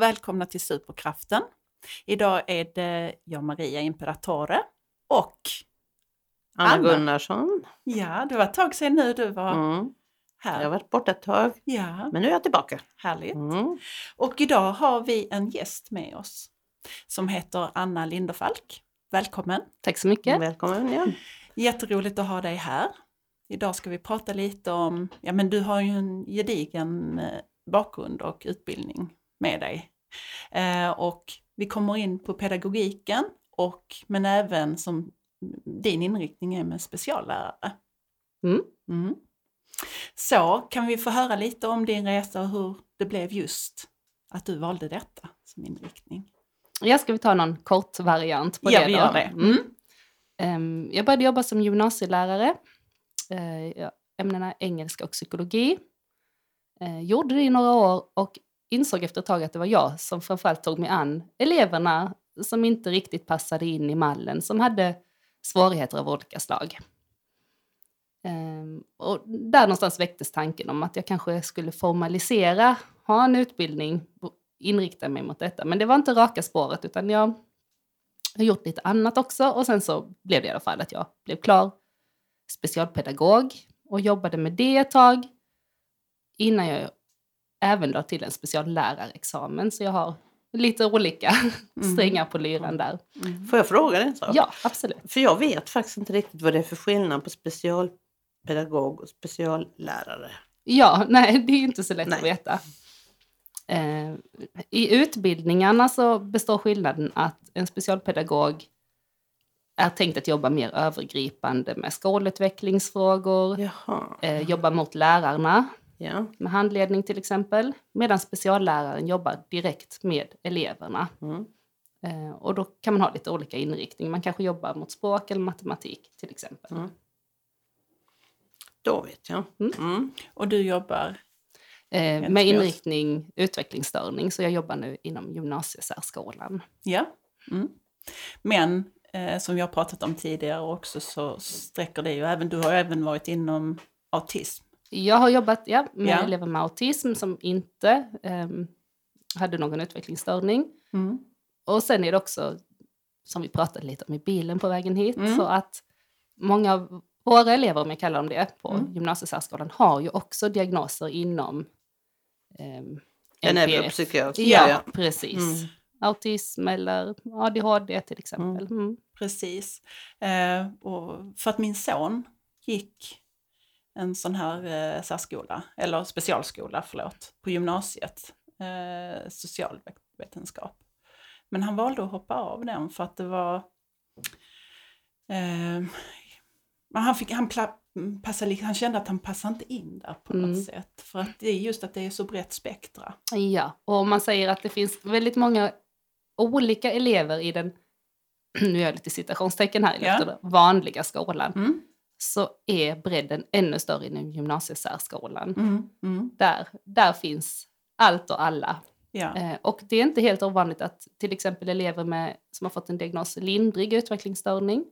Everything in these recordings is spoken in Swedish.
och välkomna till Superkraften. Idag är det jag Maria Imperatore och Anna, Anna. Gunnarsson. ja, det var ett tag sedan nu du var Mm. Jag här. har varit borta ett tag, Ja, men nu är jag tillbaka. härligt. Mm. Och idag har vi en gäst med oss som heter Anna Linderfalk. Välkommen! Tack så mycket. Välkommen. Ja. Jätteroligt att ha dig här. Idag ska vi prata lite om, ja men du har ju en gedigen eh, bakgrund och utbildning med dig. Eh, och vi kommer in på pedagogiken och men även som din inriktning är med speciallärare. Mm. Mm. Så kan vi få höra lite om din resa och hur det blev just att du valde detta som inriktning? Ja, ska vi ta någon kort variant på Ja, det vi då? gör det. Mm. Ehm, jag började jobba som gymnasielärare. Ja, ämnena engelska och psykologi. Eh, gjorde det i några år och insåg efter ett tag att det var jag som framförallt tog mig an eleverna som inte riktigt passade in i mallen, som hade svårigheter av olika slag. Ehm, och där någonstans väcktes tanken om att jag kanske skulle formalisera, ha en utbildning, och inrikta mig mot detta. Men det var inte raka spåret utan jag har gjort lite annat också och sen så blev det i alla fall att jag blev klar specialpedagog och jobbade med det ett tag innan jag även la till en speciallärarexamen. Så jag har lite olika Mm. strängar på lyran där. Mm. Får jag fråga dig en sak? Ja, absolut. För jag vet faktiskt inte riktigt vad det är för skillnad på specialpedagog och speciallärare. Ja, nej, det är inte så lätt Nej. att veta. Eh, I utbildningarna så består skillnaden att en specialpedagog är tänkt att jobba mer övergripande med skolutvecklingsfrågor, eh, jobba mot lärarna Ja. med handledning till exempel, medan specialläraren jobbar direkt med eleverna. Mm. Eh, och då kan man ha lite olika inriktning. Man kanske jobbar mot språk eller matematik till exempel. Mm. Då vet jag. Mm. Mm. Och du jobbar Eh, med inriktning utvecklingsstörning, så jag jobbar nu inom gymnasiesärskolan. Ja. Mm. Men eh, som vi har pratat om tidigare också så sträcker det ju även, du har även varit inom autism. Jag har jobbat ja, med Ja. elever med autism som inte ehm, hade någon utvecklingsstörning. Mm. Och sen är det också, som vi pratade lite om i bilen på vägen hit, Mm. så att många av våra elever, om jag kallar dem det, på Mm. gymnasiesärskolan har ju också diagnoser inom um, En neuropsykiater. Ja, precis. Mm. Autism eller ADHD till exempel. Mm. Precis. Eh, och för att min son gick en sån här eh, särskola, eller specialskola, förlåt, på gymnasiet, eh, socialvetenskap. Men han valde att hoppa av den för att det var... Eh, han, fick, han, passade, han kände att han passade inte in där på något Mm. sätt. För att det är just att det är så brett spektra. Ja, och om man säger att det finns väldigt många olika elever i den, nu gör jag lite citationstecken här, Ja. vanliga skolan, Mm. Så är bredden ännu större inom gymnasiesärskolan. Mm. Mm. Där, där finns allt och alla. Ja. Eh, och det är inte helt ovanligt att till exempel elever med, som har fått en diagnos lindrig utvecklingsstörning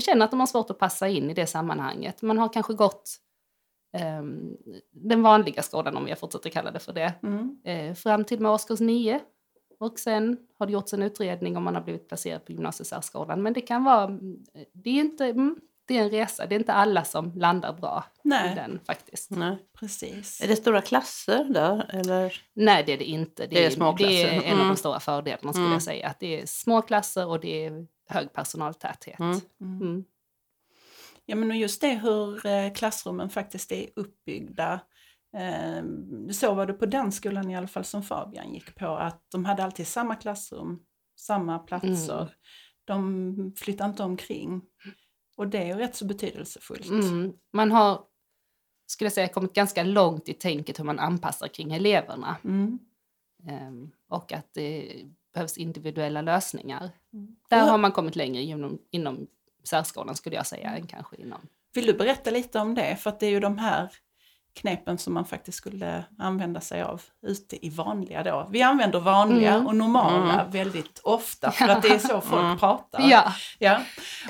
känner att de har svårt att passa in i det sammanhanget. Man har kanske gått ehm, den vanliga skolan, om jag fortsätter kalla det för det, Mm. eh, fram till med årskurs 9. Och sen har det gjorts en utredning om man har blivit placerad på gymnasiesärskolan. Men det kan vara, det är inte, mm, det är en resa, det är inte alla som landar bra i Nej, den faktiskt. Nej. precis. Är det stora klasser där? Eller? Nej, det är det inte. Det är små det är en av Mm. de stora fördelarna skulle Mm. jag säga. Att det är små klasser och det är hög personaltäthet. Mm. Mm. Mm. Ja men just det hur eh, klassrummen faktiskt är uppbyggda. Så var det på den skolan i alla fall som Fabian gick på att de hade alltid samma klassrum, samma platser. Mm. De flyttade inte omkring. Och det är ju rätt så betydelsefullt. Mm. Man har, skulle jag säga, kommit ganska långt i tänket hur man anpassar kring eleverna. Mm. Ehm, och att det behövs individuella lösningar. Mm. Där har man kommit längre inom, inom särskolan skulle jag säga än kanske inom... Vill du berätta lite om det? För att det är ju de här knepen som man faktiskt skulle använda sig av ute i vanliga då. Vi använder vanliga Mm. och normala Mm. väldigt ofta för att det är så folk Mm. pratar. Ja, Ja.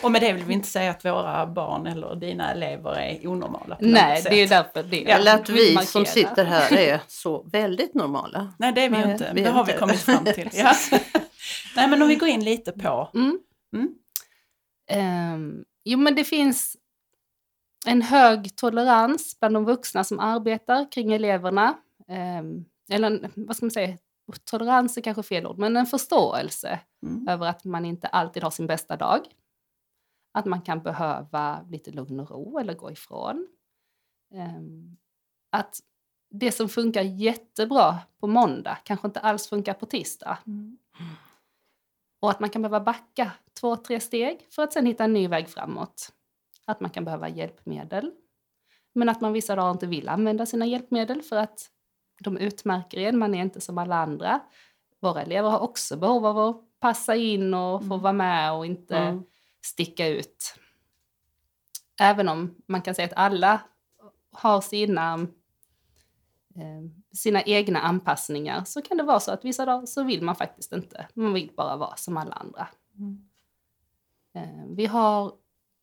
Och med det vill vi inte säga att våra barn eller dina elever är onormala på nej, något sätt. det är därför det Eller att vi markera. som sitter här är så väldigt normala. Nej, det är vi ju Nej, inte. vi det har inte. vi kommit fram till. Ja. Nej, men om vi går in lite på. Mm. Mm. Ehm, jo, men det finns en hög tolerans bland de vuxna som arbetar kring eleverna. Ehm, eller vad ska man säga, tolerans är kanske fel ord, men en förståelse Mm. över att man inte alltid har sin bästa dag. Att man kan behöva lite lugn och ro eller gå ifrån. Ehm, att det som funkar jättebra på måndag kanske inte alls funkar på tisdag. Mm. Och att man kan behöva backa två, tre steg för att sen hitta en ny väg framåt. Att man kan behöva hjälpmedel. Men att man vissa dagar inte vill använda sina hjälpmedel för att de utmärker en, man är inte som alla andra. Våra elever har också behov av att passa in och få Mm. vara med och inte Mm. sticka ut. Även om man kan säga att alla har sina, eh, sina egna anpassningar så kan det vara så att vissa dagar så vill man faktiskt inte. Man vill bara vara som alla andra. Mm. Eh, vi, har,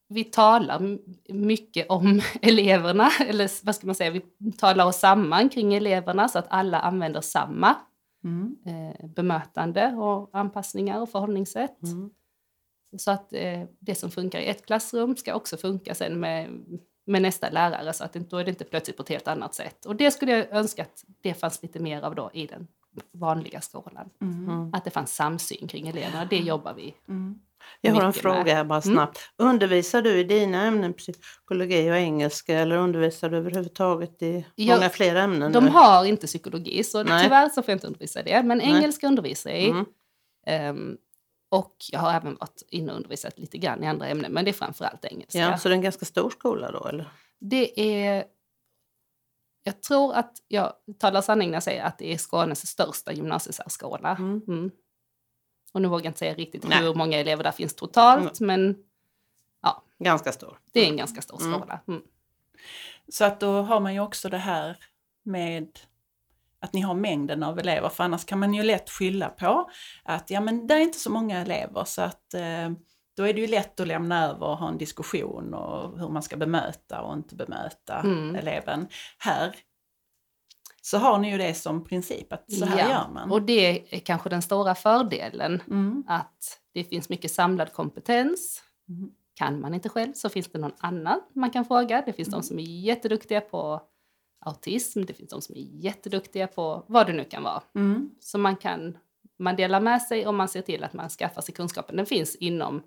vi talar mycket om eleverna, eller vad ska man säga, vi talar oss samman kring eleverna så att alla använder samma Mm. eh, bemötande och anpassningar och förhållningssätt. Mm. Så att eh, det som funkar i ett klassrum ska också funka sen med, med nästa lärare så att det, då är det inte plötsligt på ett helt annat sätt. Och det skulle jag önska att det fanns lite mer av då i den vanliga skolan. Mm. Mm. Att det fanns samsyn kring eleverna, det jobbar vi. Mm. Jag har en fråga med. här bara Mm. snabbt. Undervisar du i dina ämnen psykologi och engelska eller undervisar du överhuvudtaget i Ja, många fler ämnen? De nu? har inte psykologi så Nej. tyvärr så får jag inte undervisa det. Men Nej. engelska undervisar jag i. Mm. Ehm, och jag har även varit inne och undervisat lite grann i andra ämnen men det är framförallt engelska. Ja, så det är en ganska stor skola då eller? Det är... Jag tror att jag talar sanning när jag säger att det är Skånes största gymnasiesärskola. Mm. Mm. Och nu vågar jag inte säga riktigt Nej. hur många elever där finns totalt, men Ganska stor. det är en ganska stor Mm. skola. Mm. Så att då har man ju också det här med att ni har mängden av elever, för annars kan man ju lätt skylla på att ja men det är inte så många elever så att eh, då är det ju lätt att lämna över och ha en diskussion och hur man ska bemöta och inte bemöta Mm. eleven. Här så har ni ju det som princip att så här Ja, gör man. Och det är kanske den stora fördelen, Mm. att det finns mycket samlad kompetens. Mm. Kan man inte själv så finns det någon annan man kan fråga. Det finns Mm. de som är jätteduktiga på autism, det finns de som är jätteduktiga på vad det nu kan vara. Mm. Så man kan man delar med sig och man ser till att man skaffar sig kunskapen. Den finns inom,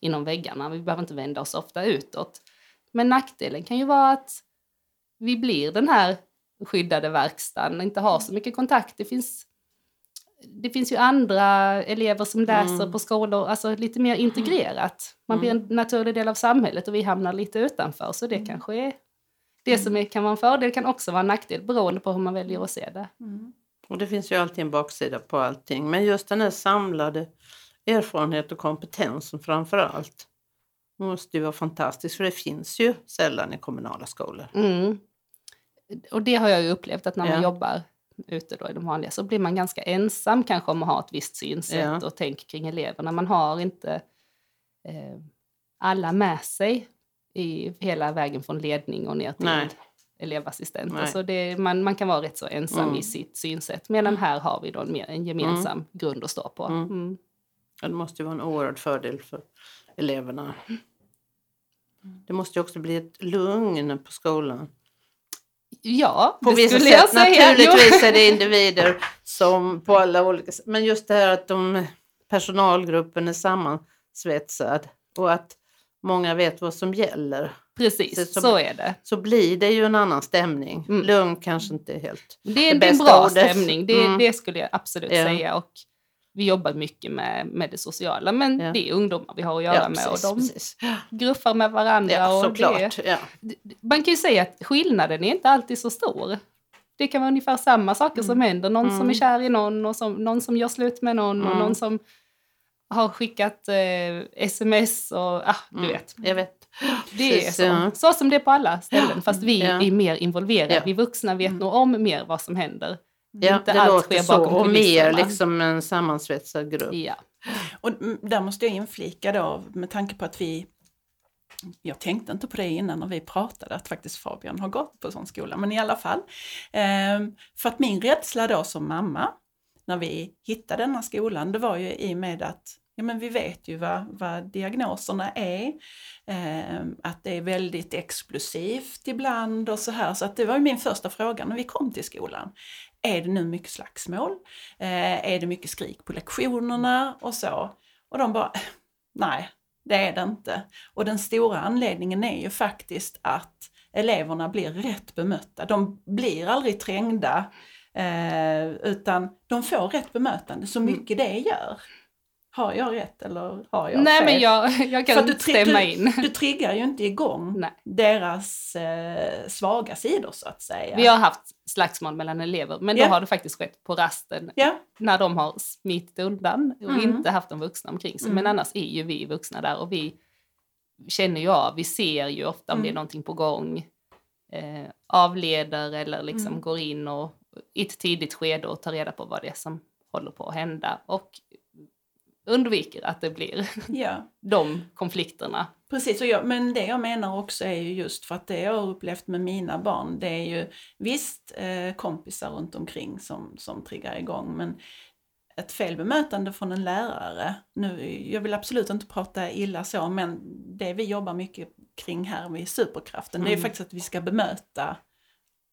inom väggarna, vi behöver inte vända oss ofta utåt. Men nackdelen kan ju vara att vi blir den här skyddade verkstaden och inte har så mycket kontakt. Det finns, det finns ju andra elever som läser Mm. på skolor, alltså lite mer integrerat. Man blir en naturlig del av samhället och vi hamnar lite utanför. Så det kanske är det som är, kan vara en fördel kan också vara en nackdel beroende på hur man väljer att se det. Mm. Och det finns ju alltid en baksida på allting. Men just den här samlade erfarenhet och kompetensen framför allt måste ju vara fantastiskt för det finns ju sällan i kommunala skolor. Mm. Och det har jag ju upplevt att när man Ja. jobbar ute då i de vanliga så blir man ganska ensam kanske om att ha ett visst synsätt Ja. och tänk kring eleverna. Man har inte eh, alla med sig i hela vägen från ledning och ner till Nej. elevassistent. Nej. Alltså det, man, man kan vara rätt så ensam Mm. i sitt synsätt. Medan här har vi då en, mer, en gemensam grund att stå på. Mm. Mm. Ja, Det måste ju vara en oerhörd fördel för eleverna. Det måste ju också bli ett lugn på skolan. Ja, På det vissa skulle sätt jag säga. naturligtvis är det individer som på alla olika sätt. Men just det här att de, personalgruppen är sammansvetsad och att många vet vad som gäller. Precis, Så- så är det. Så blir det ju en annan stämning. Mm. Lugn kanske inte är helt. Det är, Det är en bra ordet. stämning, det, Mm. det skulle jag absolut Ja. säga. Och vi jobbar mycket med, med det sociala, men Ja. det är ungdomar vi har att göra med och de precis. gruffar med varandra. Ja, och det, Ja. man kan ju säga att skillnaden är inte alltid så stor. Det kan vara ungefär samma saker som händer. Någon som Mm. är kär i någon och som, någon som gör slut med någon och Mm. någon som har skickat eh, sms och ah, du Mm. vet. Jag vet. Det är Precis, så. ja. så som det är på alla ställen, fast vi Ja. är mer involverade. Ja. Vi vuxna vet Mm. nog om mer vad som händer. Ja, Inte det allt låter sker så. bakom Och mer liksom en sammansvetsad grupp. Ja. Och där måste jag inflika då med tanke på att vi jag tänkte inte på det innan när vi pratade att faktiskt Fabian har gått på sån skola, men i alla fall. Ehm, för att min rädsla då som mamma, när vi hittade denna skolan, det var ju i och med att ja, men vi vet ju vad, vad diagnoserna är, ehm, att det är väldigt explosivt ibland och så här. Så att det var ju min första fråga när vi kom till skolan. Är det nu mycket slagsmål? Eh, är det mycket skrik på lektionerna och så? Och de bara, nej, det är det inte. Och den stora anledningen är ju faktiskt att eleverna blir rätt bemötta. De blir aldrig trängda eh, utan de får rätt bemötande så mycket det gör. Har jag rätt eller har jag Nej fel? men jag, jag kan inte stämma du, in. Du triggar ju inte igång Nej. deras eh, svaga sidor så att säga. Vi har haft slagsmål mellan elever, men då Ja. har det faktiskt skett på rasten Ja, när de har smitit undan och Mm. inte haft de vuxna omkring sig. Mm. Men annars är ju vi vuxna där och vi känner ju av, vi ser ju ofta om det är Mm. någonting på gång. Eh, avleder eller liksom Mm. går in och i ett tidigt skede och tar reda på vad det är som håller på att hända. Och undviker att det blir ja. de konflikterna. Precis, och jag, men det jag menar också är ju just för att det jag har upplevt med mina barn, det är ju visst eh, kompisar runt omkring som, som triggar igång, men ett fel bemötande från en lärare, nu, jag vill absolut inte prata illa så, men det vi jobbar mycket kring här med Superkraften, det är Mm. faktiskt att vi ska bemöta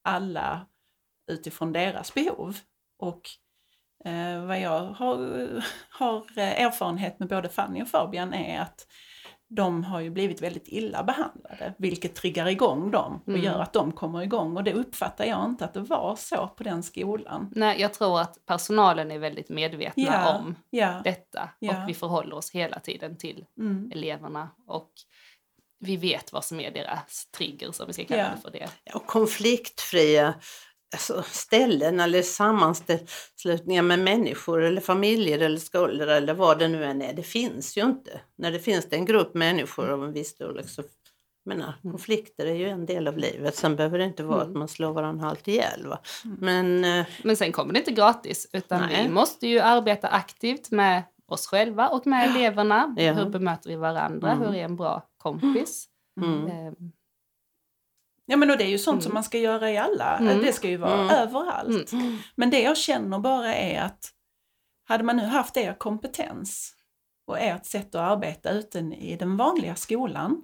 alla utifrån deras behov. Och eh, vad jag har, har eh, erfarenhet med både Fanny och Fabian är att de har ju blivit väldigt illa behandlade, vilket triggar igång dem och Mm. gör att de kommer igång. Och det uppfattar jag inte att det var så på den skolan. Nej, jag tror att personalen är väldigt medvetna Ja. om Ja, detta Ja. och vi förhåller oss hela tiden till mm. eleverna och vi vet vad som är deras trigger, som vi ska kalla Ja. det för det. Och konfliktfria alltså, ställen eller sammanslutningar med människor eller familjer eller skolor eller vad det nu än är. Det finns ju inte. När det finns det en grupp människor av en viss storlek så menar, Mm. konflikter är ju en del av livet. Sen behöver det inte vara Mm. att man slår varandra halvt ihjäl. Va? Mm. Men eh, Men sen kommer det inte gratis, utan Nej. vi måste ju arbeta aktivt med oss själva och med eleverna. Ja. Hur bemöter vi varandra? Mm. Hur är en bra kompis? mm. Eh, Ja men och det är ju sånt Mm. som man ska göra i alla, Mm. det ska ju vara Mm. överallt. Mm. Men det jag känner bara är att hade man nu haft er kompetens och ert sätt att arbeta ute i den vanliga skolan,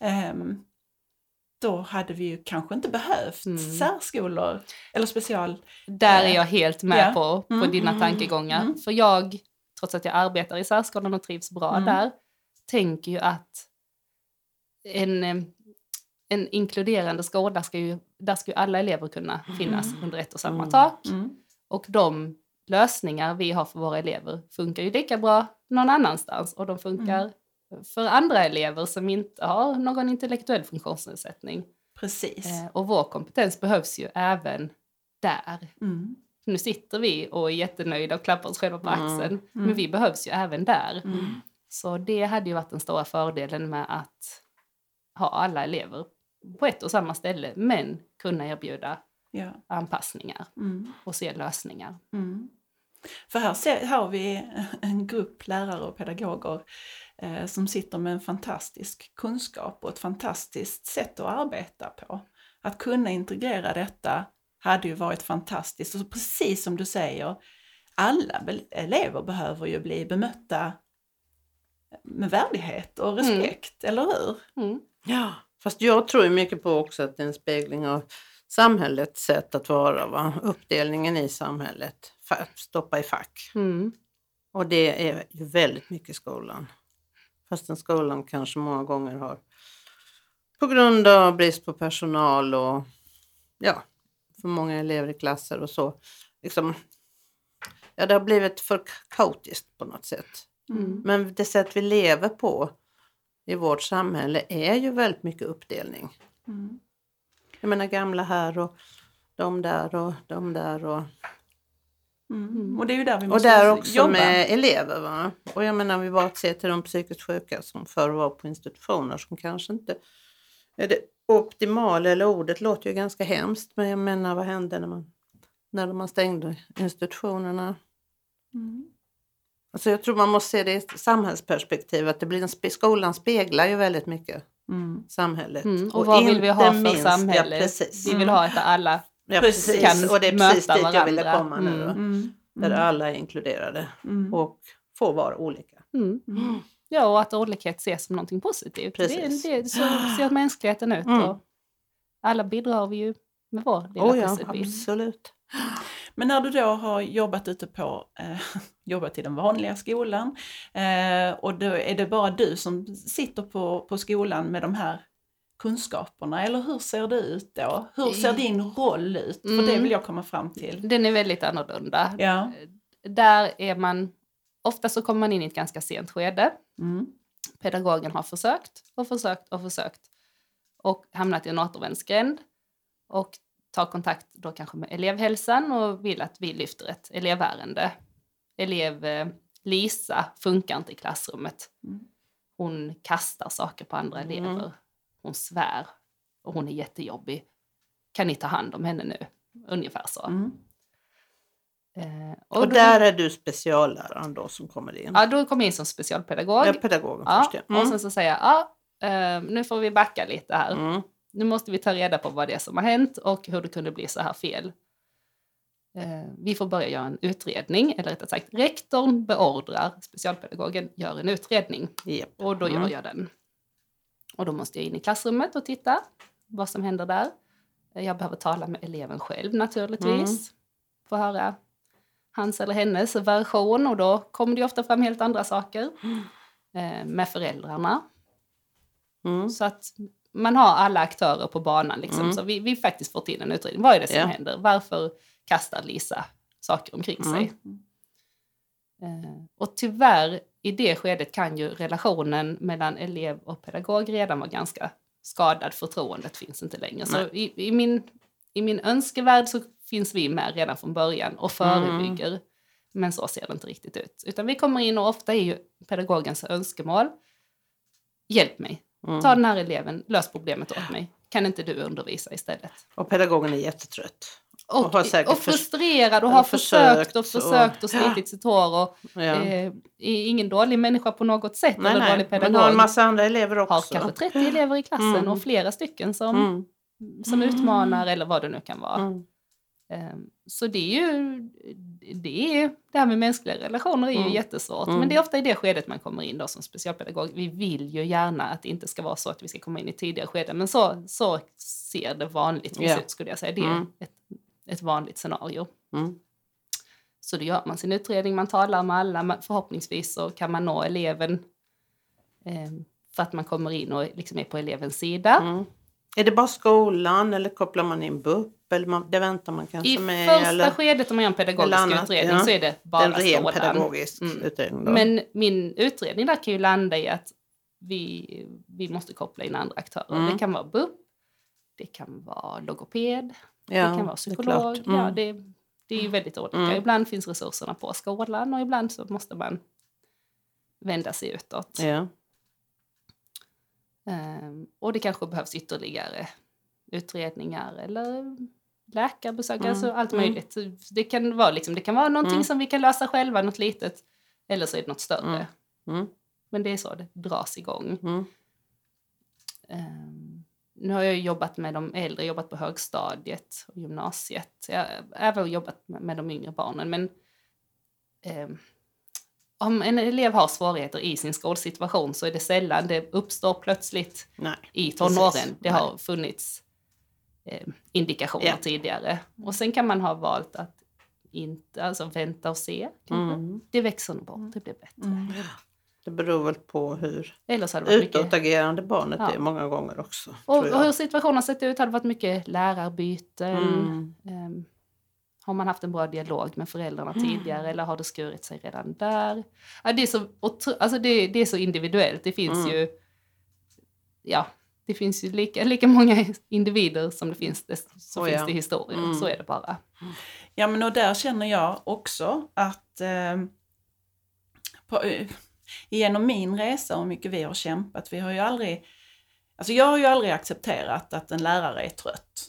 ehm, då hade vi ju kanske inte behövt Mm. särskolor eller special... Där är jag helt med Ja. på, på Mm, dina mm, tankegångar. För jag, trots att jag arbetar i särskolan och trivs bra där, tänker ju att en, eh, en inkluderande skola ska ju, där ska ju alla elever kunna finnas Mm. under ett och samma Mm. tak. Mm. Och de lösningar vi har för våra elever funkar ju lika bra någon annanstans och de funkar Mm. för andra elever som inte har någon intellektuell funktionsnedsättning. Precis. Eh, och vår kompetens behövs ju även där. Mm. Nu sitter vi och är jättenöjda och klappar oss själva på Mm. axeln, men Mm. vi behövs ju även där. Mm. Så det hade ju varit den stora fördelen med att ha alla elever på ett och samma ställe, men kunna erbjuda Ja. anpassningar Mm. och se lösningar. Mm. För här, ser, har vi en grupp lärare och pedagoger eh, som sitter med en fantastisk kunskap och ett fantastiskt sätt att arbeta på. Att kunna integrera detta hade ju varit fantastiskt. Och precis som du säger, alla elever behöver ju bli bemötta med värdighet och respekt, eller hur? Mm. Ja, fast jag tror mycket på också att det är en spegling av samhällets sätt att vara. Va? Uppdelningen i samhället, stoppa i fack. Mm. Och det är ju väldigt mycket skolan. Fastän skolan kanske många gånger har på grund av brist på personal och ja, för många elever i klasser och så. Liksom, ja, det har blivit för kaotiskt på något sätt. Mm. Men det sätt vi lever på i vårt samhälle är ju väldigt mycket uppdelning. Mm. Jag menar gamla här och de där och de där och Mm. Och det är ju där vi Och måste där också jobba. med elever. Va? Och jag menar vi bara ser till de psykiskt sjuka som förr var på institutioner som kanske inte är det optimala, eller ordet låter ju ganska hemskt, men jag menar vad hände när man, när man stängde institutionerna? Mm. Alltså jag tror man måste se det i ett samhällsperspektiv, att det blir en spe, skolan speglar ju väldigt mycket Mm. samhället. Mm. Och, vad vill vi ha för samhälle? Ja, precis. Vi vill ha ett där alla Ja, Precis. precis. Och det är precis dit jag ville varandra. komma nu. Då. Mm. Mm. Där alla är inkluderade Mm. och får vara olika. Mm. Mm. Ja, och att olikhet ses som någonting positivt. Precis. Det, det, så ser mänskligheten ut. Mm. Och alla bidrar vi ju med vår lilla Oh ja, pusselbit. absolut. Men när du då har jobbat ute på, eh, jobbat i den vanliga skolan eh, och då är det bara du som sitter på, på skolan med de här kunskaperna eller hur ser det ut då? Hur ser din roll ut? För det Mm. vill jag komma fram till. Den är väldigt annorlunda. Ja. Där är man, ofta så kommer man in i ett ganska sent skede. Mm. Pedagogen har försökt och försökt och försökt och hamnat i en återvändsgränd och tar kontakt då kanske med elevhälsan och vill att vi lyfter ett elevärende. Elev eh, Lisa funkar inte i klassrummet. Mm. Hon kastar saker på andra Mm. elever. Hon svär och hon är jättejobbig. Kan ni ta hand om henne nu? Ungefär så. Mm. Eh, Och, och då, där är du specialläraren då som kommer in. ja, då kom jag in som specialpedagog. Ja, pedagogen Ja, först ja. Och sen så säger jag, ja, eh, nu får vi backa lite här. Mm. Nu måste vi ta reda på vad det är som har hänt och hur det kunde bli så här fel. Eh, vi får börja göra en utredning, eller rättare sagt rektorn beordrar specialpedagogen gör en utredning Japp. och då gör Mm. jag den. Och då måste jag in i klassrummet och titta vad som händer där. Eh, Jag behöver tala med eleven själv naturligtvis. Få höra hans eller hennes version och då kommer det ofta fram helt andra saker. Eh, med föräldrarna. Mm. Så att man har alla aktörer på banan. Liksom. Mm. Så vi, vi faktiskt fått in en utredning. Vad är det som Ja. händer? Varför kastar Lisa saker omkring Mm. sig? Eh, och tyvärr i det skedet kan ju relationen mellan elev och pedagog redan vara ganska skadad. Förtroendet finns inte längre. Så i, i, min, i min önskevärld så finns vi med redan från början och förebygger. Men så ser det inte riktigt ut. Utan vi kommer in och ofta är ju pedagogens önskemål. Hjälp mig, Mm. ta den här eleven, lös problemet åt mig. Kan inte du undervisa istället? Och pedagogen är jättetrött. Och, Och och frustrerad och har försökt och försökt och- och slitit sitt hår. Och, Ja. eh, är ingen dålig människa på något sätt. nej, eller nej. dålig Men pedagog. har en massa andra elever också. har kanske 30 elever i klassen Mm. och flera stycken som, Mm. som utmanar eller vad det nu kan vara. Mm. Ehm, Så det är ju, det, är, det här med mänskliga relationer är ju Mm. jättesvårt. Mm. Men det är ofta i det skedet man kommer in då som specialpedagog. Vi vill ju gärna att det inte ska vara så att vi ska komma in i tidigare skeden. Men så, så ser det vanligtvis Ja. ut skulle jag säga. Det är Mm. ett, ett vanligt scenario. Mm. Så då gör man sin utredning, man talar med alla. Förhoppningsvis så kan man nå eleven ehm, för att man kommer in och liksom är på elevens sida. Är det bara skolan eller kopplar man in BUP? Eller man, det väntar man kanske I med? första eller skedet om man gör en pedagogisk annat, utredning ja. så är det en bara ren skolan. pedagogisk Mm. utredning? Då? Men min utredning där kan ju landa i att vi, vi måste koppla in andra aktörer. Mm. Det kan vara BUP, det kan vara logoped, ja, det kan vara psykolog. klart. Mm. Ja, det, det är ju väldigt olika. Mm. Ibland finns resurserna på skolan och ibland så måste man vända sig utåt. ja. Ehm, och det kanske behövs ytterligare utredningar eller läkarbesök, Mm, alltså allt mm. möjligt. Det kan vara, liksom, det kan vara någonting Mm. som vi kan lösa själva, något litet, eller så är det något större. Mm. Mm. Men det är så det dras igång. Mm. Ehm, nu har jag jobbat med de äldre, jobbat på högstadiet och gymnasiet. Jag har även jobbat med, de yngre barnen. Men ehm, om en elev har svårigheter i sin skolsituation så är det sällan det uppstår plötsligt Nej. i tonåren. Precis. Det har funnits eh, indikationer Ja. tidigare. Och sen kan man ha valt att inte, alltså vänta och se. Mm. Det växer nog bort, det blir bättre. Mm. Det beror väl på hur mycket... utåtagerande barnet Ja. är många gånger också. Och, och hur situationen sett ut, har det varit mycket lärarbyten? Mm. Ehm, har man haft en bra dialog med föräldrarna Mm. tidigare eller har det skurit sig redan där? Ja, det, är så, alltså det, det är så individuellt. Det finns Mm. ju... Ja, det finns ju lika, lika många individer som det finns, det, så Oh, finns ja. det historier. Mm. Så är det bara. Ja men och där känner jag också att eh, på, eh, genom min resa och mycket vi har kämpat, vi har ju aldrig, alltså jag har ju aldrig accepterat att en lärare är trött.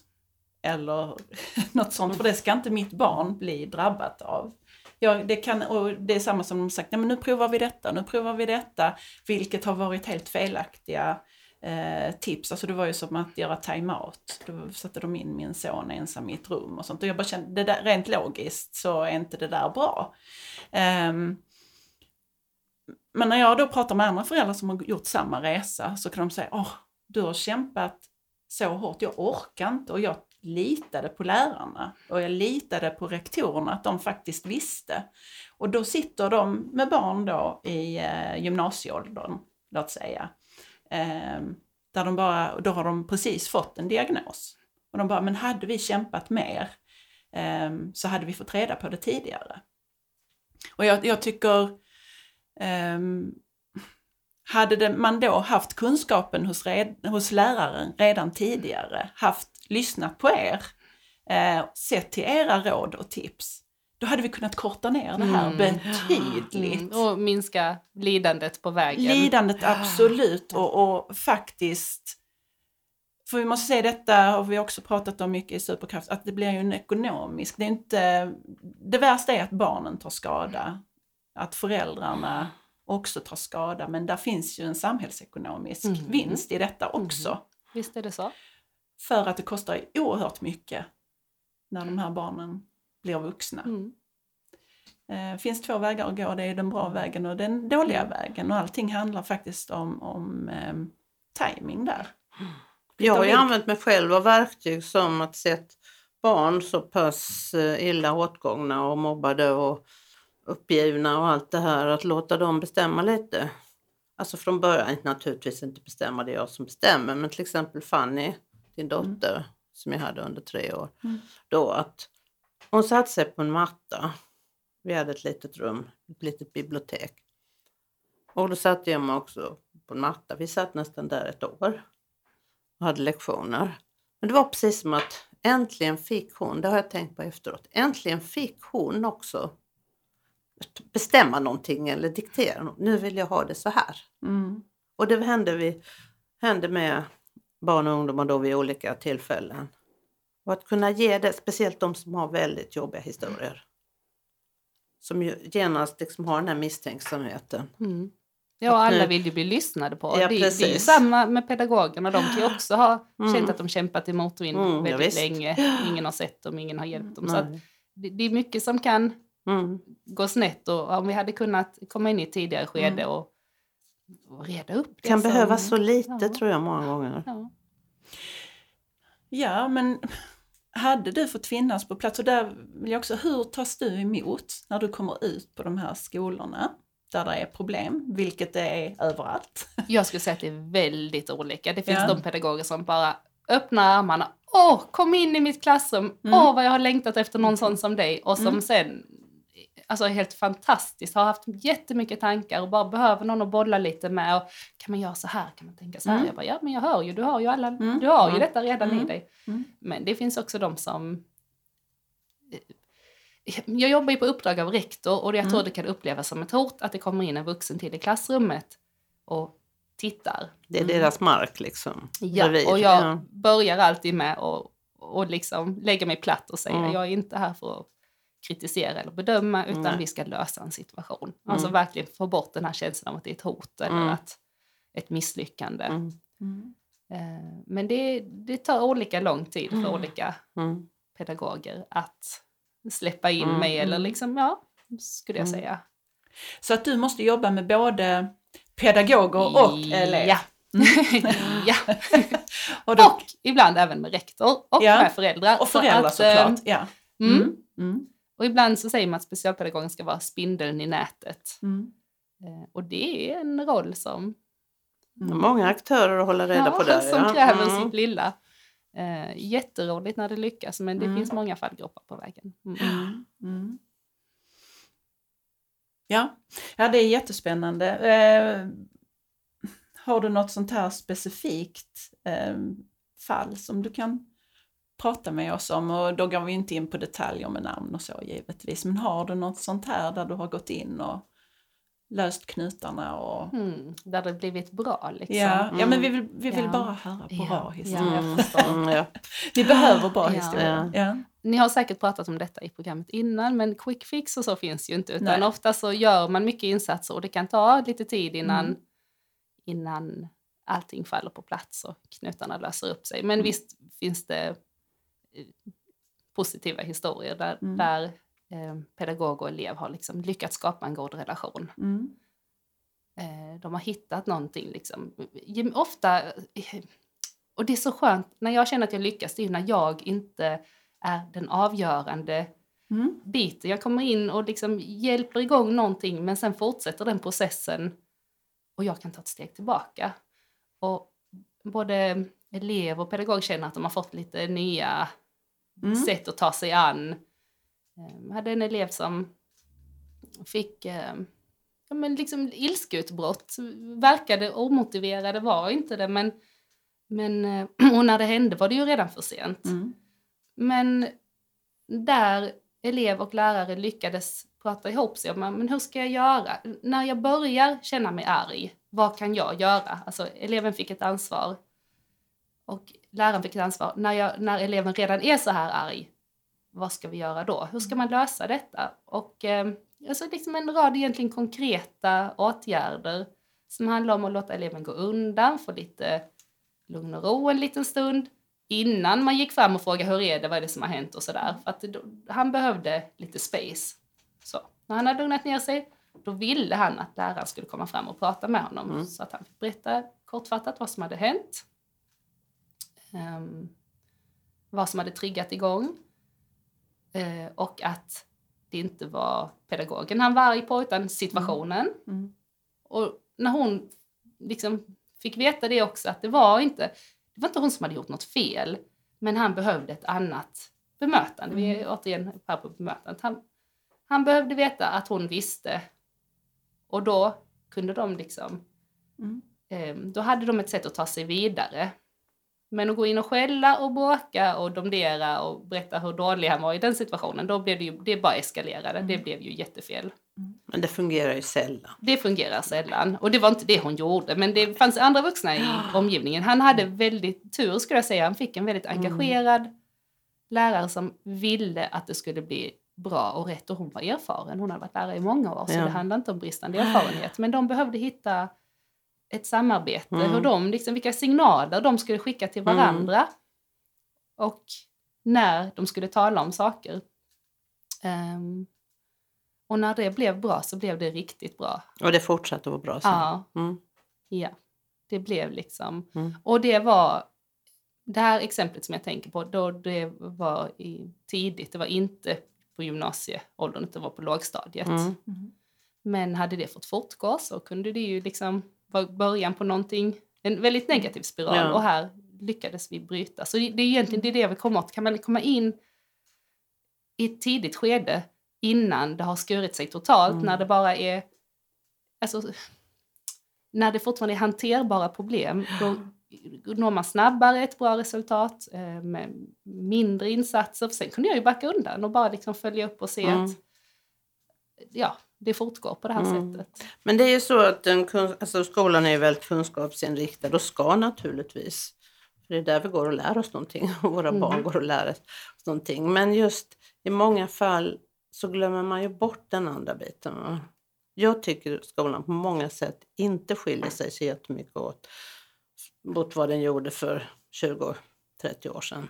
Eller något sånt, för det ska inte mitt barn bli drabbat av. Ja, det, kan, och det är samma som de sagt, Nej, men nu provar vi detta, nu provar vi detta, vilket har varit helt felaktiga eh, tips. Alltså det var ju som att göra time-out. Då satte de in min son ensam i ett rum och sånt. Och jag bara kände, det där, rent logiskt så är inte det där bra. Um, men när jag då pratar med andra föräldrar som har gjort samma resa så kan de säga, åh, du har kämpat så hårt, jag orkar inte och jag litade på lärarna och jag litade på rektorerna att de faktiskt visste. Och då sitter de med barn då i eh, gymnasieåldern, låt säga. Eh, där de bara, då har de precis fått en diagnos. Och de bara, men hade vi kämpat mer eh, så hade vi fått reda på det tidigare. Och jag, jag tycker, ehm, hade man då haft kunskapen hos, red, hos läraren redan tidigare, haft lyssnat på er, eh, sett till era råd och tips, då hade vi kunnat korta ner det här Mm. betydligt. Mm, och minska lidandet på vägen. Lidandet absolut och, och faktiskt för vi måste säga detta har vi också pratat om mycket i Superkraft, att det blir ju en ekonomisk, det är inte, det värsta är att barnen tar skada, att föräldrarna också tar skada, men där finns ju en samhällsekonomisk Mm. vinst i detta också. Visst är det så? För att det kostar oerhört mycket när de här barnen blir vuxna. Mm. Det finns två vägar att gå, det är den bra vägen och den dåliga vägen och allting handlar faktiskt om, om eh, timing där. Jag har ju använt mig själv av verktyg som att sett barn så pass eh, illa åtgångna och mobbade och uppgivna och allt det här, att låta dem bestämma lite. Alltså från början naturligtvis inte bestämma, det är jag som bestämmer, men till exempel Fanny, din dotter, som jag hade under tre år, Mm. då att hon satte sig på en matta. Vi hade ett litet rum, ett litet bibliotek. Och då satte jag mig också på en matta. Vi satt nästan där ett år och hade lektioner. Men det var precis som att äntligen fick hon, det har jag tänkt på efteråt, äntligen fick hon också bestämma någonting eller diktera. Nu vill jag ha det så här. Mm. Och det hände, vi, hände med barn och ungdomar då vid olika tillfällen. Och att kunna ge det, speciellt de som har väldigt jobbiga historier. Som ju genast liksom har den här misstänksamheten. Mm. Ja, alla vill ju bli lyssnade på. Ja, det, det är ju samma med pedagogerna. De kan ju också ha Mm. känt att de kämpat i motvind Mm, ja, väldigt visst. länge. Ingen har sett dem, ingen har hjälpt dem. Så Nej. det, det är mycket som kan Mm. gå snett och om vi hade kunnat komma in i ett tidigare skede Mm. och reda upp Det kan som- behövas så lite Ja. tror jag många gånger. Ja. Ja, men hade du fått finnas på plats, och där vill jag också, hur tas du emot när du kommer ut på de här skolorna där det är problem, vilket det är överallt? Jag skulle säga att det är väldigt olika. Det finns Ja. de pedagoger som bara öppnar armarna. Åh, kom in i mitt klassrum. Mm. Åh, vad jag har längtat efter någon sån som dig. Och som Mm. sen, alltså helt fantastiskt, har haft jättemycket tankar och bara behöver någon att bolla lite med. Och, kan man göra så här? Kan man tänka så här? Mm. Jag bara, ja men jag hör ju, du har ju alla, Mm. du har ju Mm. detta redan i Mm. dig. Mm. Men det finns också de som jag jobbar ju på uppdrag av rektor och jag tror Mm. det kan upplevas som ett hot att det kommer in en vuxen till i klassrummet och tittar. Det är deras mark liksom. Ja, bredvid. och jag Ja. börjar alltid med att och liksom lägga mig platt och säga jag är inte här för att kritisera eller bedöma utan Nej. vi ska lösa en situation. Alltså Mm. verkligen få bort den här känslan av att det är ett hot eller Mm. att ett misslyckande. Mm. Eh, Men det, det tar olika lång tid för Mm. olika Mm. pedagoger att släppa in Mm, mig eller mm. liksom, ja, skulle jag Mm. säga. Så att du måste jobba med både pedagoger och elever. Ja. ja. Och, då, Och ibland även med rektor och Ja. med föräldrar. och Så föräldrar att, eh, såklart. Ja. Mm. Mm. Mm. Och ibland så säger man att specialpedagogen ska vara spindeln i nätet. Mm. Eh, Och det är en roll som, är Många aktörer att hålla reda ja, på där. som ja. kräver Mm. sitt lilla. Eh, jätteroligt när det lyckas men det Mm. finns många fallgropar på vägen. Mm. Mm. Mm. Ja. ja, det är jättespännande. Eh, har du något sånt här specifikt eh, fall som du kan prata med oss om? Och då går vi inte in på detaljer med namn och så givetvis. Men har du något sånt här där du har gått in och löst knutarna och... Mm, där det blivit bra liksom. Ja, ja men vi vill, vi vill Ja. bara höra bra Ja, historier. ja. Mm, mm, ja. Vi behöver bra Ja. historier. Ja. Ni har säkert pratat om detta i programmet innan men quick fix och så finns ju inte utan Nej. ofta så gör man mycket insatser och det kan ta lite tid innan, Mm. innan allting faller på plats och knutarna löser upp sig. Men Mm. visst finns det positiva historier där, Mm. där eh, pedagog och elev har liksom lyckats skapa en god relation. Mm. Eh, de har hittat någonting. Liksom. Ofta, eh, och det är så skönt, när jag känner att jag lyckas, det är när jag inte är den avgörande Mm. biten. Jag kommer in och liksom hjälper igång någonting men sen fortsätter den processen och jag kan ta ett steg tillbaka. Och både elev och pedagog känner att de har fått lite nya Mm. sätt att ta sig an. Jag hade en elev som fick eh, ja, men liksom ilskeutbrott. Verkade omotiverade, var inte det. Men, men, eh, och när det hände var det ju redan för sent. Mm. Men där elev och lärare lyckades prata ihop sig om men hur ska jag göra? När jag börjar känna mig arg, vad kan jag göra? Alltså eleven fick ett ansvar och läraren fick ett ansvar. När, jag, när eleven redan är så här arg, vad ska vi göra då? Hur ska man lösa detta? Och eh, alltså liksom en rad egentligen konkreta åtgärder som handlar om att låta eleven gå undan, få lite lugn och ro en liten stund innan man gick fram och frågade hur är det, vad är det som har hänt och sådär. För att då, han behövde lite space. Så när han hade lugnat ner sig, då ville han att läraren skulle komma fram och prata med honom. Mm. Så att han fick berätta kortfattat vad som hade hänt. Ehm, vad som hade triggat igång. Eh, och att det inte var pedagogen han var arg på, utan situationen. Mm. Och när hon liksom fick veta det också, att det var inte, det var inte hon som hade gjort något fel, men han behövde ett annat bemötande. Vi är återigen här på bemötandet. Han, han behövde veta att hon visste. Och då kunde de liksom, Mm. eh, då hade de ett sätt att ta sig vidare. Men att gå in och skälla och bråka och domdera och berätta hur dålig han var i den situationen, då blev det ju, det bara eskalerade. Det blev ju jättefel. Men det fungerar ju sällan. Det fungerar sällan. Och det var inte det hon gjorde, men det fanns andra vuxna i omgivningen. Han hade väldigt tur, skulle jag säga. Han fick en väldigt engagerad lärare som ville att det skulle bli bra och rätt. Och hon var erfaren. Hon hade varit lärare i många år, så Ja. det handlade inte om bristande erfarenhet. Men de behövde hitta ett samarbete, Mm. hur de, liksom, vilka signaler de skulle skicka till varandra. Och när de skulle tala om saker. Ehm, och när det blev bra så blev det riktigt bra. Och det fortsatte att vara bra sen. Ja, Mm. ja. Det blev liksom... Mm. Och det var... Det här exemplet som jag tänker på, då det var i, tidigt, det var inte på gymnasieåldern, utan det var på lågstadiet. Mm. Mm. Men hade det fått fortgå så kunde det ju liksom vara början på någonting, en väldigt negativ spiral. Ja. Och här lyckades vi bryta. Så det, det är egentligen det, är det jag vill komma åt. Kan man komma in i ett tidigt skede innan det har skurit sig totalt, Mm. när det bara är... Alltså, när det fortfarande är hanterbara problem, då når man snabbare ett bra resultat eh, med mindre insatser. För sen kunde jag ju backa undan och bara liksom följa upp och se Mm. att ja, det fortgår på det här Mm. sättet. Men det är ju så att den, alltså skolan är väldigt kunskapsinriktad och ska naturligtvis. För det är där vi går och lär oss någonting och våra Mm. barn går och lär oss någonting. Men just i många fall så glömmer man ju bort den andra biten. Jag tycker skolan på många sätt inte skiljer sig så jättemycket åt mot vad den gjorde för 20-30 år sedan.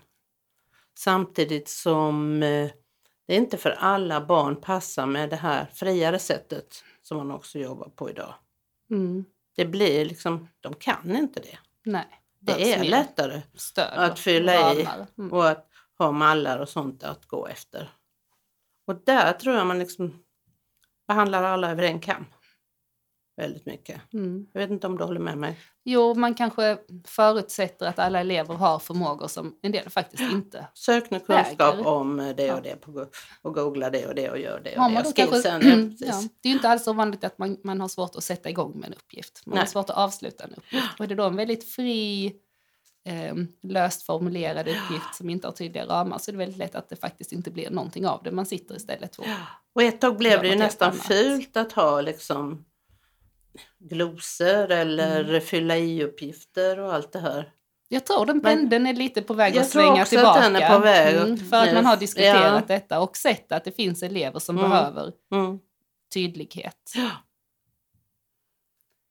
Samtidigt som det inte för alla barn passar med det här friare sättet som man också jobbar på idag. Mm. Det blir liksom, de kan inte det. Nej, Det är lättare att fylla i. Mm. och att ha mallar och sånt att gå efter. Och där tror jag man liksom behandlar alla över en kam. Väldigt mycket. Mm. Jag vet inte om du håller med mig? Jo, man kanske förutsätter att alla elever har förmågor som en del faktiskt inte Sök nu kunskap Väger. om det och det på, och googla det och det och gör det Har och det. Och kanske, skillsen, precis. ja, det är inte alls så vanligt att man, man har svårt att sätta igång med en uppgift. Man har Nej. svårt att avsluta en uppgift. Och är det då en väldigt fri, eh, löst formulerad uppgift som inte har tydliga ramar så är det väldigt lätt att det faktiskt inte blir någonting av det. Man sitter istället och... Och ett tag blev det ju nästan annat. fult att ha liksom glosor eller Mm. fylla i-uppgifter och allt det här. Jag tror den pendeln är lite på väg Jag att tror svänga också tillbaka. att den är på väg Mm, för att man har diskuterat Ja. detta och sett att det finns elever som Mm. behöver Mm. tydlighet. Ja.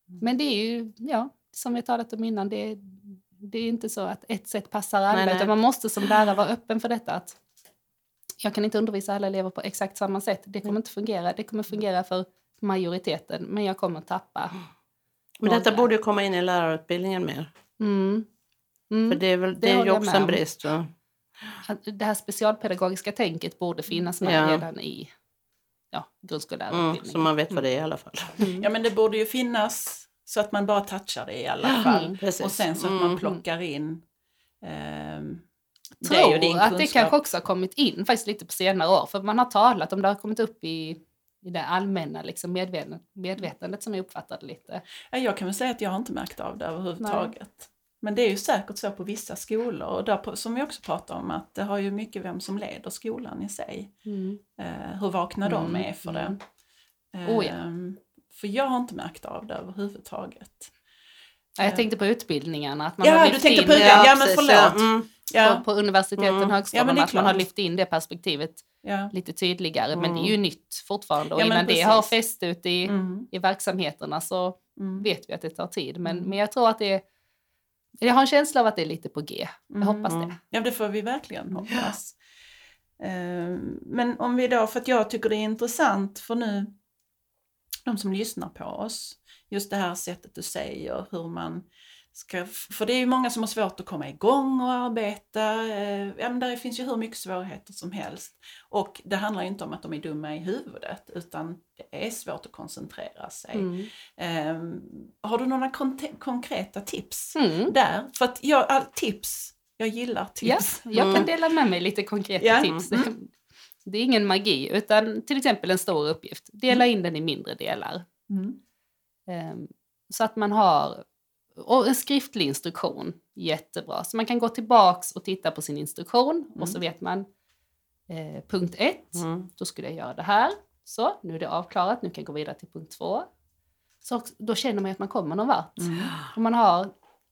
Men det är ju, ja, som vi talat om innan, det är, det är inte så att ett sätt passar alla, Nej, nej. utan man måste som lärare vara öppen för detta. Att jag kan inte undervisa alla elever på exakt samma sätt. Det kommer inte fungera. Det kommer fungera för majoriteten, men jag kommer tappa. Men detta några. borde ju komma in i lärarutbildningen mer. Mm. Mm. För det är, väl, det det är ju också en brist. Va? Det här specialpedagogiska tänket borde finnas med Ja. redan i ja, Mm, grundskollärarutbildningen. så man vet vad det är i alla fall. Mm. Ja men det borde ju finnas så att man bara touchar det i alla fall. Precis. Och sen så att Mm. man plockar in ehm, tror och din att det kanske också har kommit in faktiskt lite på senare år. För man har talat om det har kommit upp i, i det allmänna liksom medveten, medvetandet som jag uppfattade lite. Ja, jag kan väl säga att jag har inte märkt av det överhuvudtaget. Men det är ju säkert så på vissa skolor och där, som vi också pratar om att det har ju mycket vem som leder skolan i sig. Eh, hur vakna de Mm, är för det. mm. Eh, Oh ja. För jag har inte märkt av det överhuvudtaget. Ja, jag tänkte på utbildningarna. Att man Ja, har du tänkte in på- det ja, men förlåt. Mm. Ja, på, på universiteten Mm. och Ja, högskolan. det är att man har klart. lyft in det perspektivet ja. lite tydligare. Men det är Mm. ju nytt fortfarande. Och Ja, innan det precis. har fäst ut i, Mm, i verksamheterna så mm, vet vi att det tar tid. Men, Mm. men jag tror att det är... Jag har en känsla av att det är lite på G. Jag Mm. hoppas det. Mm. Ja, det får vi verkligen hoppas. Eh, Men om vi då, för att jag tycker det är intressant för nu, de som lyssnar på oss, just det här sättet du säger, hur man ska, för det är ju många som har svårt att komma igång och arbeta, eh, ja men där finns ju hur mycket svårigheter som helst. Och det handlar ju inte om att de är dumma i huvudet, utan det är svårt att koncentrera sig. Mm. Eh, har du några konkreta tips Mm. där? För att jag, tips, jag gillar Ja, tips. jag kan Mm. dela med mig lite konkreta Ja. tips. Det är ingen magi, utan till exempel en stor uppgift. Dela in den i mindre delar. Mm. Ehm, Så att man har och en skriftlig instruktion, jättebra. Så man kan gå tillbaks och titta på sin instruktion och så vet man eh, punkt ett, Mm. då skulle jag göra det här. Så, nu är det avklarat, nu kan jag gå vidare till punkt två. Så då känner man ju att man kommer någon vart. Mm. Om man har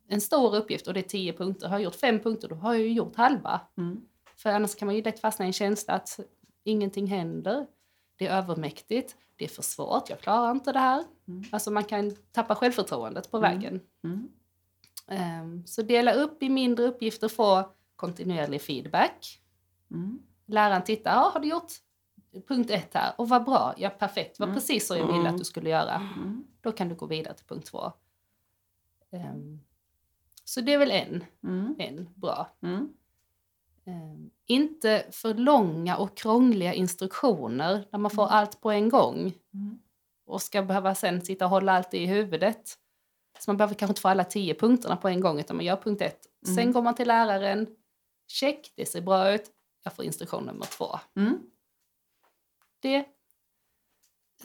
en stor uppgift och det är tio punkter, har jag gjort fem punkter, då har jag ju gjort halva. Mm. För annars kan man ju lätt fastna i en känsla att ingenting händer. Det är övermäktigt. Det är för svårt. Jag klarar inte det här. Mm. Alltså man kan tappa självförtroendet på Mm. vägen. Ehm, så dela upp i mindre uppgifter få kontinuerlig feedback. Mm. Läraren tittar. Ja, har du gjort punkt ett här? Och vad bra. Ja, perfekt. Var precis så jag ville att du skulle göra. Då kan du gå vidare till punkt två. Ehm, så det är väl en, Mm. en bra. Mm. Eh, inte för långa och krångliga instruktioner där man får allt på en gång Mm. Och ska behöva sen sitta och hålla allt i huvudet. Så man behöver kanske inte få alla tio punkterna på en gång utan man gör punkt ett. Sen Mm. går man till läraren, check, det ser bra ut, jag får instruktion nummer två. Mm. Det,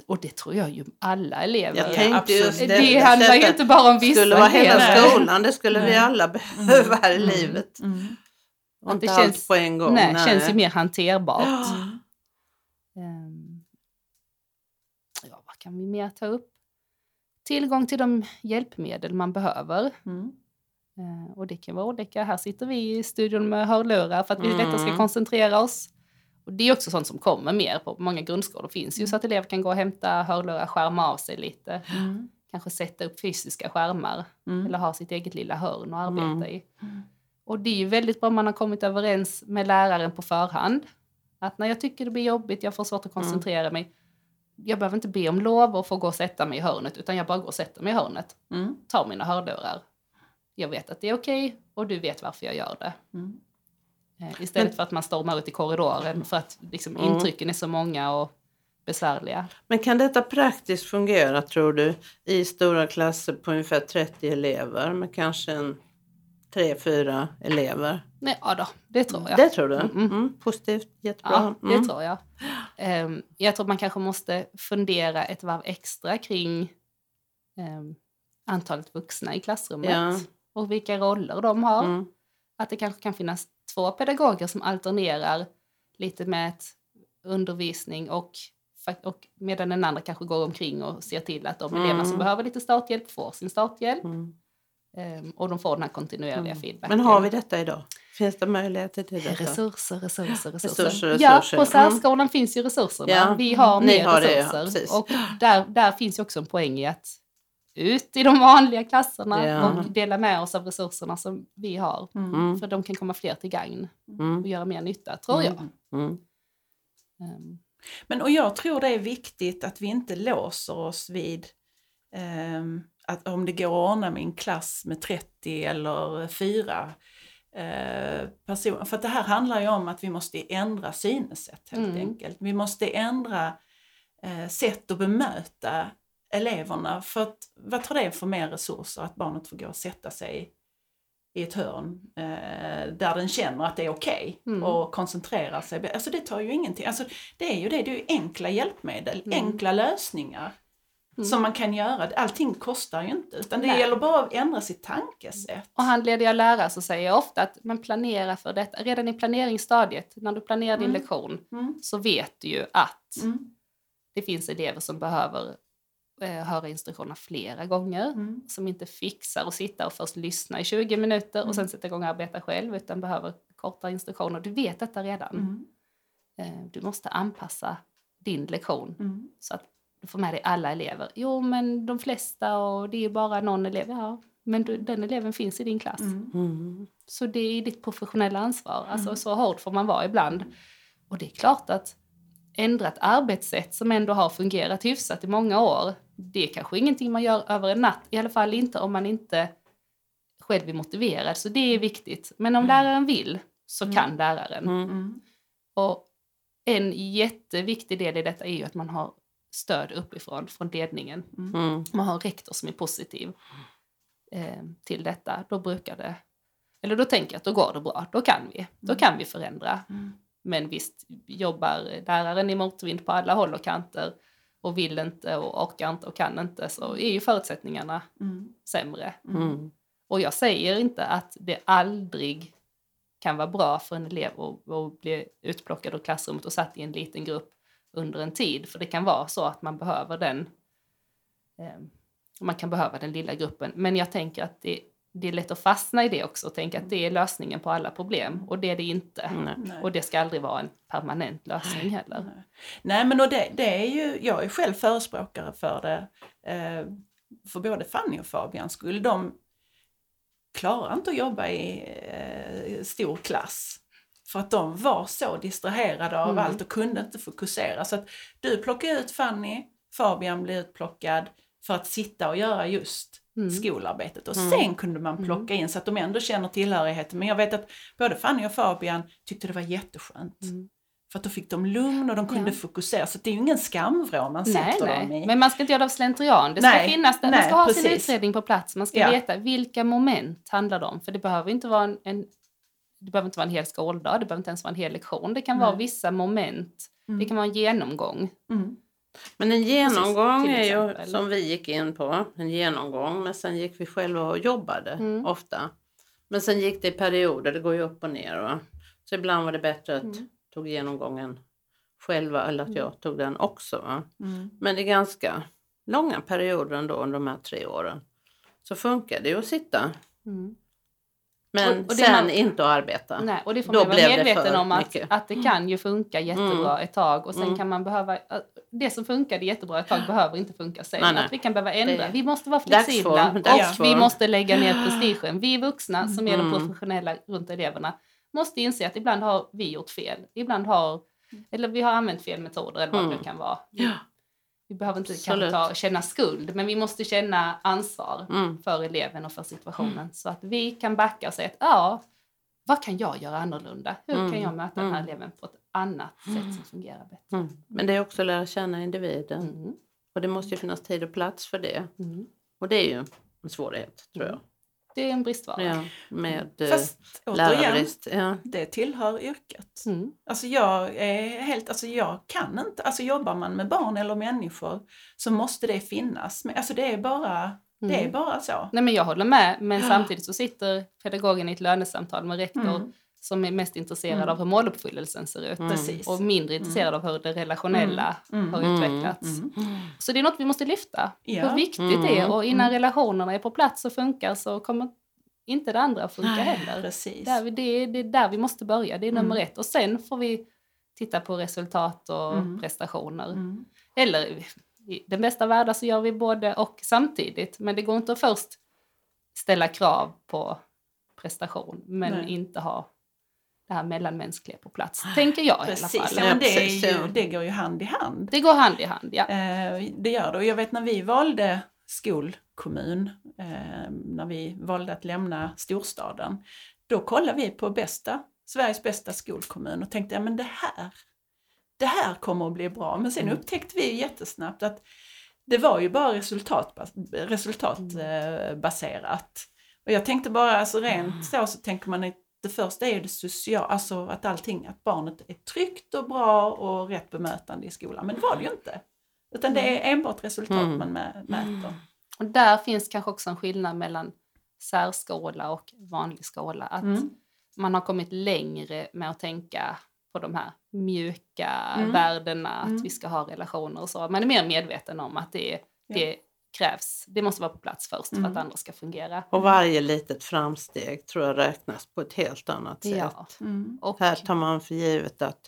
och det tror jag ju alla elever. Jag Ja, tänkte just det, det. handlar ju inte bara om vissa skulle vara hela elever. skolan, det skulle vi Nej. alla behöva här i Mm. livet. Mm. Och Att det inte känns- allt på en gång. Nej, känns ju mer hanterbart. Ja. Kan vi mer ta upp? Tillgång till de hjälpmedel man behöver. Mm. Eh, och det kan vara olika. Här sitter vi i studion med hörlurar för att vi lättare ska Mm. koncentrera oss. Och det är också sånt som kommer mer på många grundskolor. finns ju så att elever kan gå och hämta hörlurar, skärma av sig lite. Mm. Kanske sätta upp fysiska skärmar. Mm. Eller ha sitt eget lilla hörn att arbeta Mm. i. Mm. Och det är ju väldigt bra om man har kommit överens med läraren på förhand. Att när jag tycker det blir jobbigt, jag får svårt att koncentrera mig. Jag behöver inte be om lov och få gå och sätta mig i hörnet, utan jag bara går och sätter mig i hörnet. Mm. Tar mina hörlurar. Jag vet att det är okej och du vet varför jag gör det. Mm. Eh, istället för att man stormar ut i korridoren för att liksom, Mm. intrycken är så många och besvärliga. Men kan detta praktiskt fungera tror du i stora klasser på ungefär 30 elever med kanske en 3-4 elever? Nej, ja då, det tror jag. Det tror du? Mm. Mm. Positivt, jättebra. Ja, det Mm. tror jag. Ehm, jag tror man kanske måste fundera ett varv extra kring ehm, antalet vuxna i klassrummet Ja. och vilka roller de har. Mm. Att det kanske kan finnas två pedagoger som alternerar lite med undervisning och, och medan den andra kanske går omkring och ser till att de Mm. elever som behöver lite starthjälp får sin starthjälp Mm. Ehm, och de får den här kontinuerliga Mm. feedbacken. Men har vi detta idag? Finns det möjligheter till detta? Resurser, resurser, resurser. Resurser, Ja, resurser. på särskolan finns ju resurserna. Ja, Vi har ni mer har det, ja, resurser. och där, där finns ju också en poäng i att ut i de vanliga klasserna Ja. och dela med oss av resurserna som vi har. Mm. För de kan komma fler till gagn Mm. och göra mer nytta, tror jag. Mm. Mm. Ehm, Men och jag tror det är viktigt att vi inte låser oss vid ehm, att om det går att ordna med en klass med 30 eller 4 eh, personer. För det här handlar ju om att vi måste ändra synesätt helt Mm. enkelt. Vi måste ändra eh, sätt att bemöta eleverna. För att, vad tar det för mer resurser att barnet får gå och sätta sig i ett hörn eh, där den känner att det är okej Mm. och koncentrera sig. Alltså det tar ju ingenting. Alltså det är ju det, det är ju enkla hjälpmedel, Mm. enkla lösningar Mm. som man kan göra. Allting kostar ju inte utan det Nej. gäller bara att ändra sitt tankesätt. Och handleder jag lärare så säger jag ofta att man planerar för detta. Redan i planeringsstadiet, när du planerar din Mm. lektion, Mm. så vet du ju att Mm. det finns elever som behöver eh, höra instruktionerna flera gånger. Mm. som inte fixar att sitta och först lyssna i 20 minuter Mm. och sen sätta igång och arbeta själv utan behöver korta instruktioner. Du vet detta redan. Mm. Eh, Du måste anpassa din lektion Mm. så att du får med dig alla elever. Jo, men de flesta och det är bara någon elev. Ja, men du, den eleven finns i din klass. Mm. Mm. Så det är ditt professionella ansvar. Alltså Mm. så hård får man vara ibland. Och det är klart att ändra ett arbetssätt som ändå har fungerat hyfsat i många år, det är kanske ingenting man gör över en natt. I alla fall inte om man inte själv är motiverad. Så det är viktigt. Men om Mm. läraren vill så Mm. kan läraren. Mm. Mm. Och en jätteviktig del i detta är ju att man har stöd uppifrån, från ledningen. Mm. Man har en rektor som är positiv eh, till detta. Då brukar det, eller då tänker jag att då går det bra. Då kan vi, då Mm. kan vi förändra. Mm. Men visst jobbar läraren i motvind på alla håll och kanter och vill inte och orkar inte och kan inte så är ju förutsättningarna Mm. sämre. Mm. Och jag säger inte att det aldrig kan vara bra för en elev att, att bli utplockad ur klassrummet och satt i en liten grupp under en tid. För det kan vara så att man behöver den eh, man kan behöva den lilla gruppen. Men jag tänker att det, det är lätt att fastna i det också och tänka att det är lösningen på alla problem. Och det är det inte. Nej. Och det ska aldrig vara en permanent lösning heller. Nej. Nej men och det, det är ju, jag är själv förespråkare för det. Eh, för både Fanny och Fabians skull. De klarar inte att jobba i eh, stor klass. För att de var så distraherade av Mm. allt och kunde inte fokusera. Så att du plockar ut Fanny, Fabian blir utplockad för att sitta och göra just Mm. skolarbetet. Och Mm. sen kunde man plocka in så att de ändå känner tillhörigheten. Men jag vet att både Fanny och Fabian tyckte det var jätteskönt. Mm. För att då fick de lugn och de kunde Ja. fokusera. Så det är ju ingen skamvrå man Nej, sätter dem nej. i. Men man ska inte göra det av slentrian. Det ska Nej, finnas där. Man ska ha sin precis. utredning på plats. Man ska Ja. veta vilka moment handlar det om. För det behöver inte vara en, en det behöver inte vara en hel skoldag, det behöver inte ens vara en hel lektion. Det kan vara Nej. vissa moment. Mm. Det kan vara en genomgång. Mm. Men en genomgång till är ju som vi gick in på, en genomgång, men sen gick vi själva och jobbade Mm. ofta. Men sen gick det i perioder, det går ju upp och ner. Va? Så ibland var det bättre att Mm. tog genomgången själva eller att jag tog den också. Va? Mm. Men det är ganska långa perioder ändå under de här tre åren. Så funkar det ju att sitta. Mm. Men Och- och sen man- inte att arbeta. Nej, och det får Då man vara medveten om att, mycket. att det kan ju funka jättebra ett tag och sen Mm. kan man behöva, det som funkade jättebra ett tag behöver inte funka sen. Nej, nej. Att vi kan behöva ändra. Vi måste vara Dagsform, flexibla och dagsform. vi måste lägga ner prestigen. Vi vuxna som är de Mm. professionella runt eleverna måste inse att ibland har vi gjort fel. Ibland har, eller vi har använt fel metoder eller vad det Mm. kan vara. Ja. Vi behöver inte kanske ta, känna skuld, men vi måste känna ansvar Mm. för eleven och för situationen. Så att vi kan backa och säga att ja, vad kan jag göra annorlunda? Hur Mm. kan jag möta den här Mm. eleven på ett annat sätt som fungerar bättre. Mm. Men det är också att lära känna individen. Mm. Och det måste ju finnas tid och plats för det. Mm. Och det är ju en svårighet tror jag. Det är en bristvara. Ja, med eh, Fast återigen. Ja. det tillhör yrket. Mm. Alltså jag är helt, alltså jag kan inte, alltså jobbar man med barn eller människor så måste det finnas. Men alltså det är bara, det är Mm. bara så. Nej, men jag håller med, men samtidigt så sitter pedagogen i ett lönesamtal med rektor Mm. Som är mest intresserad Mm. av hur måluppfyllelsen ser ut Mm. Och mindre intresserad av hur det relationella Mm. har Mm. utvecklats. Mm. Så det är något vi måste lyfta, Ja. hur viktigt Mm. det är och innan Mm. relationerna är på plats och funkar så kommer inte det andra funka heller. Precis. Där, vi- det, är, det är där vi måste börja, det är nummer Mm. ett. Och sen får vi titta på resultat och Mm. prestationer. Mm. Eller i den bästa världen så gör vi både och samtidigt. Men det går inte att först ställa krav på prestation men Nej. inte ha det här mellanmänskliga på plats. Tänker jag i alla Precis, fall. ja, men det, precis, ju, det går ju hand i hand. Det går hand i hand, ja. Eh, det gör det. Och jag vet när vi valde skolkommun, eh, när vi valde att lämna storstaden, då kollade vi på bästa, Sveriges bästa skolkommun och tänkte, ja men det här, det här kommer att bli bra. Men sen Mm. upptäckte vi jättesnabbt att det var ju bara resultatbas- resultatbaserat. Och jag tänkte bara, alltså rent så, så tänker man att det första är ju det sociala, alltså att allting, att barnet är tryggt och bra och rätt bemötande i skolan. Men det var det ju inte. Utan det är enbart resultat Mm. man mä- mäter. Och där finns kanske också en skillnad mellan särskola och vanlig skola. Att Mm. man har kommit längre med att tänka på de här mjuka Mm. värdena, att Mm. vi ska ha relationer och så. Man är mer medveten om att det, det krävs, det måste vara på plats först för Mm. att andra ska fungera. Och varje litet framsteg tror jag räknas på ett helt annat sätt. Ja. Mm. Och, Här tar man för givet att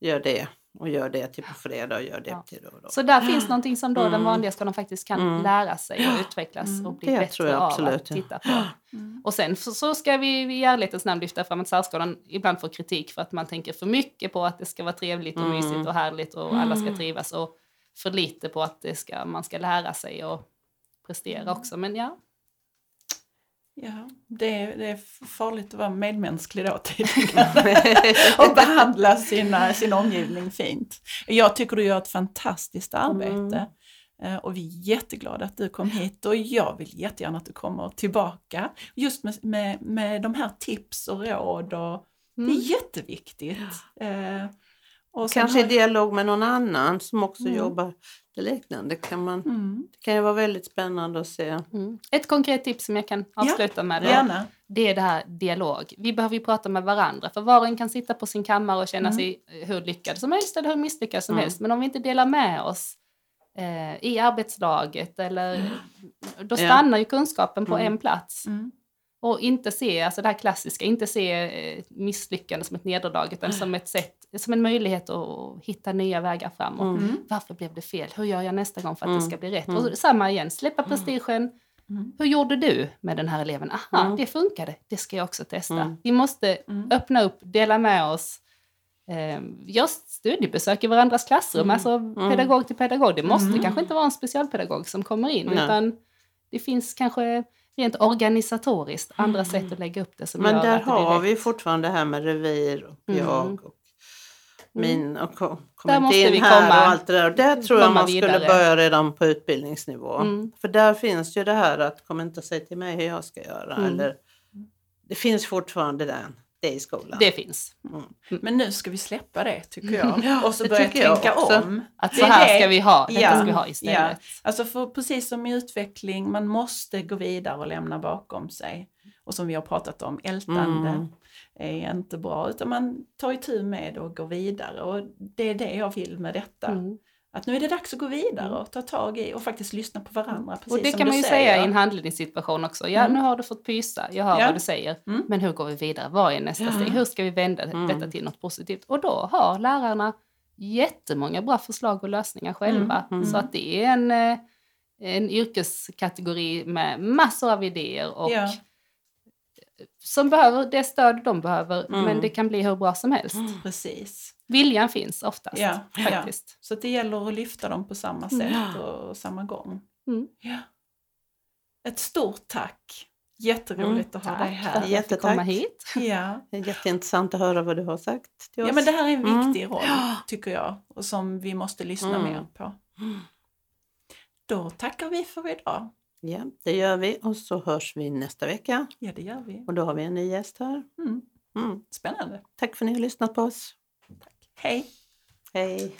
gör det och gör det till på fredag och gör det Ja. till då och då. så där finns någonting som då den Mm. vanliga skolan faktiskt kan Mm. lära sig och utvecklas Mm. och bli Det bättre tror jag av absolut, att ja. titta på. Mm. Och sen så, ska vi i ärlighetens namn lyfta fram att särskolan ibland får kritik för att man tänker för mycket på att det ska vara trevligt och Mm. mysigt och härligt och alla ska Mm. trivas och för lite på att det ska, man ska lära sig och prestera Mm. också. Men ja, Ja, det är, det är farligt att vara medmänsklig då tidigare och behandla sina, sin omgivning fint. Jag tycker du gör ett fantastiskt arbete Eh, och vi är jätteglada att du kom hit och jag vill jättegärna att du kommer tillbaka just med, med, med de här tips och råd och det Mm. är jätteviktigt. Eh, och Kanske i har- dialog med någon annan som också Mm. jobbar det liknande. Kan man, Mm, det kan ju vara väldigt spännande att se. Mm. Ett konkret tips som jag kan avsluta med då, det är det här dialog. Vi behöver ju prata med varandra för var och en kan sitta på sin kammare och känna Mm. sig hur lyckad som helst eller hur misslyckad som Mm. helst. Men om vi inte delar med oss eh, i arbetslaget eller då Ja. stannar ju kunskapen på Mm. en plats. Mm. Och inte se, alltså det här klassiska, inte se eh, misslyckande som ett nederlag utan som ett sätt, som en möjlighet att hitta nya vägar framåt. Mm. Mm. Varför blev det fel? Hur gör jag nästa gång för att det Mm. ska bli rätt? Mm. Och samma igen, släppa prestigen. Mm. Hur gjorde du med den här eleven? Aha, Mm. det funkade. Det ska jag också testa. Mm. Vi måste Mm. öppna upp, dela med oss. Eh, gör studiebesök i varandras klassrum, Mm. alltså pedagog till pedagog. Det måste Mm. kanske inte vara en specialpedagog som kommer in, Nej. utan det finns kanske rent organisatoriskt andra Mm. sätt att lägga upp det som Men där det har rätt. vi fortfarande det här med revir och Mm. jag och min och kom, kom Där inte måste in här komma- och allt det där. Och där tror jag man skulle vidare. börja redan på utbildningsnivå. Mm. För där finns ju det här att kom inte och säg till mig hur jag ska göra. Mm. Eller, det finns fortfarande den, det i skolan. Det finns. Men nu ska vi släppa det tycker jag. Ja, och så börja tänka också. om. Att Det så är här det- ska vi ha, detta Ja, ska vi ha istället. Alltså för precis som i utveckling, man måste gå vidare och lämna bakom sig. Och som vi har pratat om, ältande Mm. Är inte bra, utan man tar itu med det och går vidare. Och det är det jag vill med detta. Mm. Att nu är det dags att gå vidare och ta tag i och faktiskt lyssna på varandra. Precis Och det som kan man ju säger. säga i en handledningssituation också. Ja, Mm. nu har du fått pysa, jag hör Ja. vad du säger. Mm. Men hur går vi vidare? Vad är nästa Ja. steg? Hur ska vi vända Mm. detta till något positivt? Och då har lärarna jättemånga bra förslag och lösningar själva. Mm. Så att det är en, eh, en yrkeskategori med massor av idéer och Ja. Som behöver det stöd de behöver. Mm. Men det kan bli hur bra som helst. Precis. Viljan finns oftast Ja, ja. faktiskt. Så att det gäller att lyfta dem på samma sätt och samma gång. Mm. Ja. Ett stort tack Jätteroligt att ha dig för att här. jag fick Jättetack. komma hit. Ja. Det är jätteintressant att höra vad du har sagt till oss. ja, men det här är en Mm. viktig roll tycker jag och som vi måste lyssna Mm. mer på. Då tackar vi för idag. Ja, det gör vi och så hörs vi nästa vecka. Ja, det gör vi. Och då har vi en ny gäst här. Mm. Mm. Spännande. Tack för att ni har lyssnat på oss. Hej! Hej!